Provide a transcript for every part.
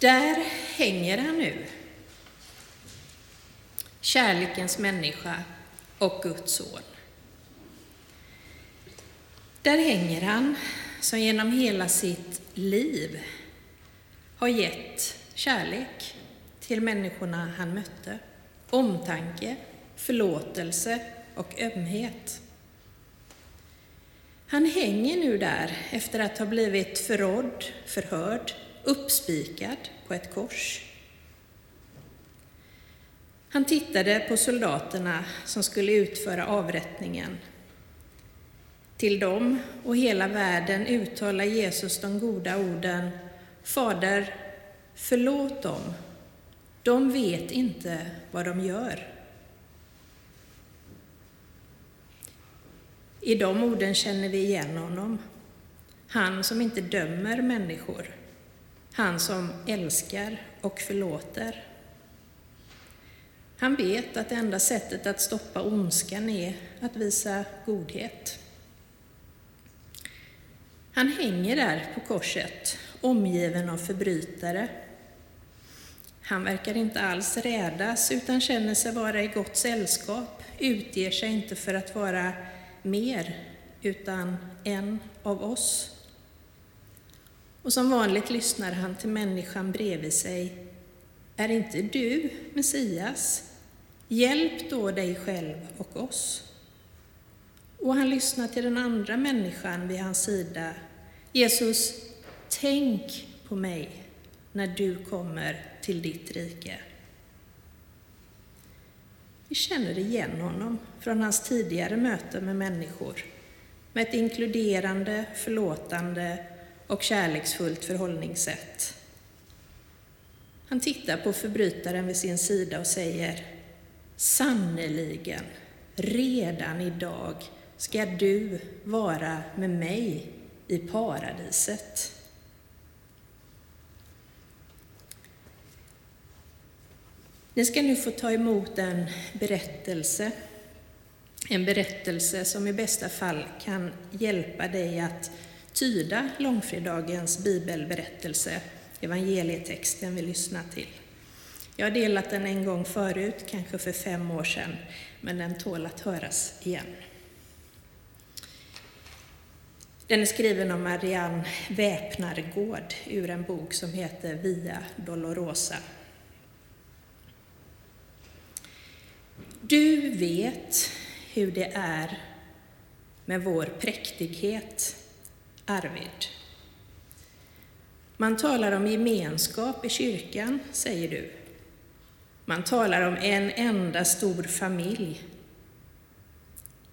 Där hänger han nu. Kärlekens människa och Guds son. Där hänger han som genom hela sitt liv har gett kärlek till människorna han mötte. Omtanke, förlåtelse och ömhet. Han hänger nu där efter att ha blivit förrådd, förhörd, uppspikad på ett kors. Han tittade på soldaterna som skulle utföra avrättningen. Till dem och hela världen uttalar Jesus de goda orden Fader, förlåt dem. De vet inte vad de gör. I de orden känner vi igen honom. Han som inte dömer människor. Han som älskar och förlåter. Han vet att det enda sättet att stoppa ondskan är att visa godhet. Han hänger där på korset, omgiven av förbrytare. Han verkar inte alls rädas, utan känner sig vara i gott sällskap, utger sig inte för att vara mer, utan en av oss. Och som vanligt lyssnar han till människan bredvid sig. Är inte du Messias? Hjälp då dig själv och oss. Och han lyssnar till den andra människan vid hans sida. Jesus, tänk på mig när du kommer till ditt rike. Vi känner igen honom från hans tidigare möten med människor, med ett inkluderande, förlåtande och kärleksfullt förhållningssätt. Han tittar på förbrytaren vid sin sida och säger Sannerligen, redan idag ska du vara med mig i paradiset. Ni ska nu få ta emot en berättelse. En berättelse som i bästa fall kan hjälpa dig att tyda långfredagens bibelberättelse, evangelietexten vi lyssnar till. Jag har delat den en gång förut, kanske för fem år sedan, men den tål att höras igen. Den är skriven av Marianne Väpnargård ur en bok som heter Via Dolorosa. Du vet hur det är med vår präktighet, Arvid. Man talar om gemenskap i kyrkan, säger du. Man talar om en enda stor familj.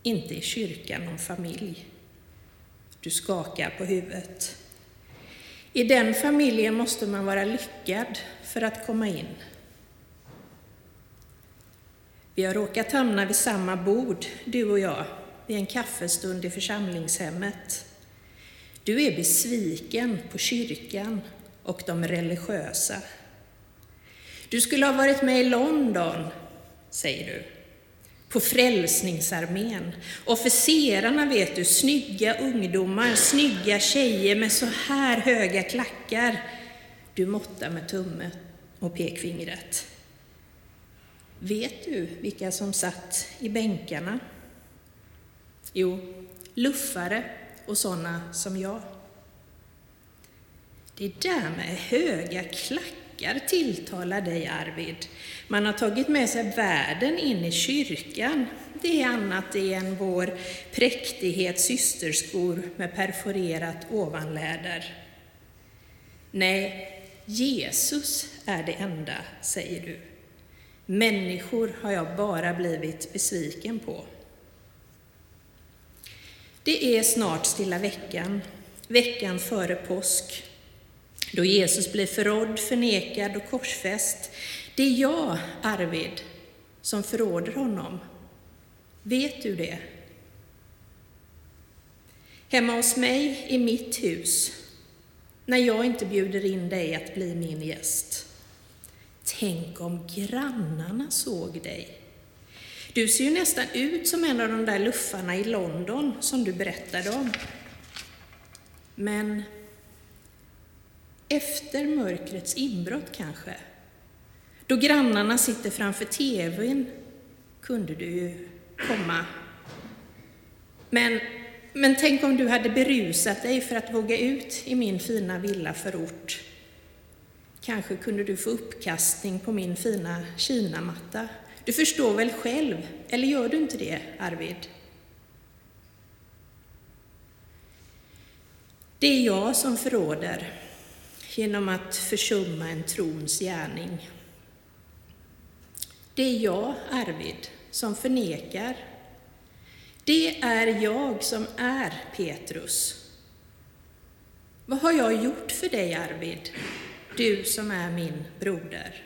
Inte i kyrkan om familj. Du skakar på huvudet. I den familjen måste man vara lyckad för att komma in. Vi har råkat hamna vid samma bord, du och jag, vid en kaffestund i församlingshemmet. Du är besviken på kyrkan och de religiösa. Du skulle ha varit med i London, säger du. På Frälsningsarmén. Officerarna vet du, snygga ungdomar, snygga tjejer med så här höga klackar. Du måttar med tummen och pekfingret. Vet du vilka som satt i bänkarna? Jo, luffare och sådana som jag. Det där med höga klackar tilltalar dig, Arvid. Man har tagit med sig världen in i kyrkan. Det är annat än vår präktighet systerskor med perforerat ovanläder. Nej, Jesus är det enda, säger du. Människor har jag bara blivit besviken på. Det är snart stilla veckan, veckan före påsk, då Jesus blir förrådd, förnekad och korsfäst. Det är jag, Arvid, som förråder honom. Vet du det? Hemma hos mig i mitt hus, när jag inte bjuder in dig att bli min gäst. Tänk om grannarna såg dig. Du ser ju nästan ut som en av de där luffarna i London som du berättade om. Men Efter mörkrets inbrott kanske? Då grannarna sitter framför TVn kunde du ju komma. Men, men tänk om du hade berusat dig för att våga ut i min fina villaförort. Kanske kunde du få uppkastning på min fina kinamatta. Du förstår väl själv, eller gör du inte det, Arvid? Det är jag som förråder genom att försumma en trons gärning. Det är jag, Arvid, som förnekar. Det är jag som är Petrus. Vad har jag gjort för dig, Arvid, du som är min broder?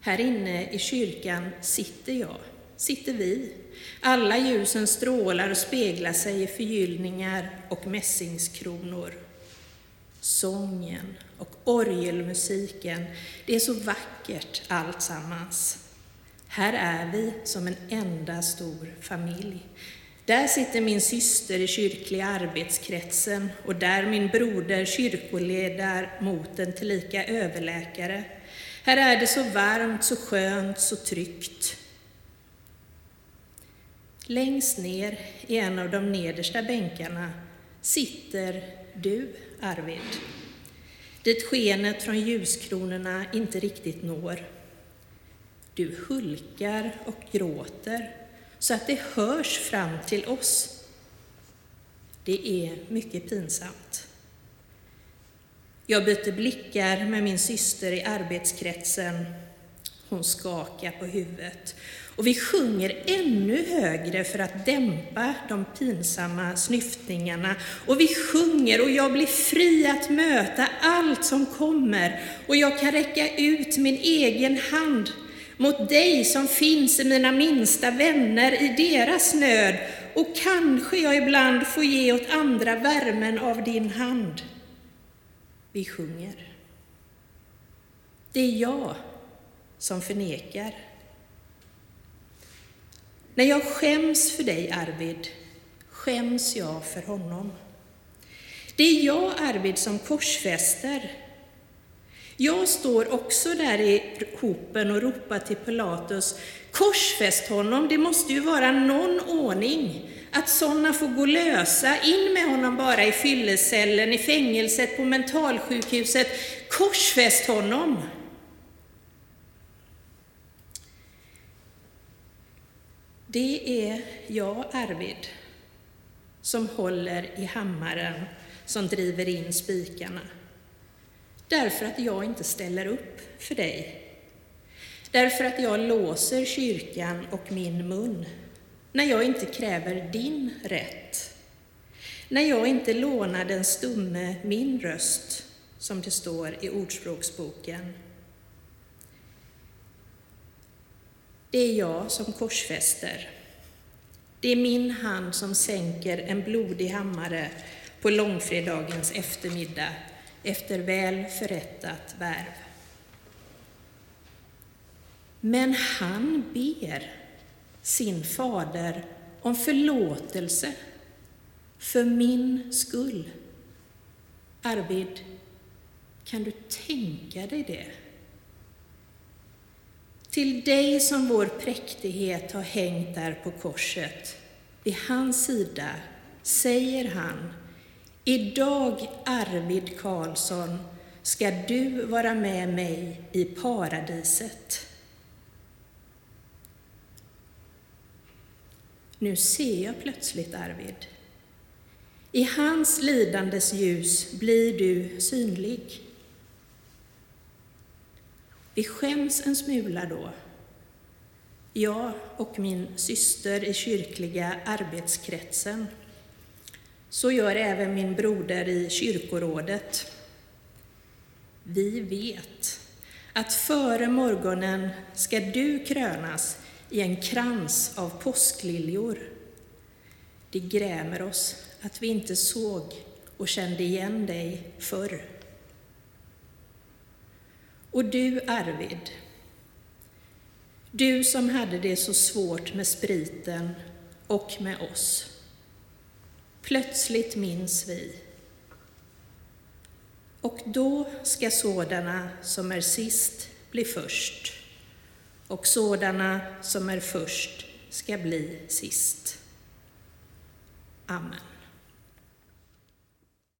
Här inne i kyrkan sitter jag, sitter vi. Alla ljusen strålar och speglar sig i förgyllningar och mässingskronor. Sången och orgelmusiken, det är så vackert alltsammans. Här är vi som en enda stor familj. Där sitter min syster i kyrkliga arbetskretsen och där min broder kyrkoledarmoten tillika överläkare. Här är det så varmt, så skönt, så tryggt. Längst ner i en av de nedersta bänkarna sitter du, Arvid, dit skenet från ljuskronorna inte riktigt når. Du hulkar och gråter så att det hörs fram till oss. Det är mycket pinsamt. Jag byter blickar med min syster i arbetskretsen. Hon skakar på huvudet och vi sjunger ännu högre för att dämpa de pinsamma snyftningarna. Och vi sjunger och jag blir fri att möta allt som kommer och jag kan räcka ut min egen hand mot dig som finns i mina minsta vänner i deras nöd och kanske jag ibland får ge åt andra värmen av din hand. Vi sjunger. Det är jag som förnekar. När jag skäms för dig, Arvid, skäms jag för honom. Det är jag, Arvid, som korsfäster. Jag står också där i hopen och ropar till Pilatus, korsfäst honom, det måste ju vara någon ordning att sådana får gå lösa, in med honom bara i fyllecellen, i fängelset, på mentalsjukhuset, korsfäst honom. Det är jag, Arvid, som håller i hammaren som driver in spikarna. Därför att jag inte ställer upp för dig. Därför att jag låser kyrkan och min mun när jag inte kräver din rätt. När jag inte lånar den stumme min röst, som det står i Ordspråksboken. Det är jag som korsfäster. Det är min hand som sänker en blodig hammare på långfredagens eftermiddag efter väl förrättat värv. Men han ber sin fader om förlåtelse för min skull. Arvid, kan du tänka dig det? Till dig som vår präktighet har hängt där på korset, vid hans sida, säger han, idag Arvid Karlsson ska du vara med mig i paradiset. Nu ser jag plötsligt Arvid. I hans lidandes ljus blir du synlig. Vi skäms en smula då. Jag och min syster i kyrkliga arbetskretsen. Så gör även min broder i kyrkorådet. Vi vet att före morgonen ska du krönas i en krans av påskliljor. Det grämer oss att vi inte såg och kände igen dig förr. Och du, Arvid, du som hade det så svårt med spriten och med oss. Plötsligt minns vi Och då ska sådana som är sist bli först, och sådana som är först ska bli sist. Amen.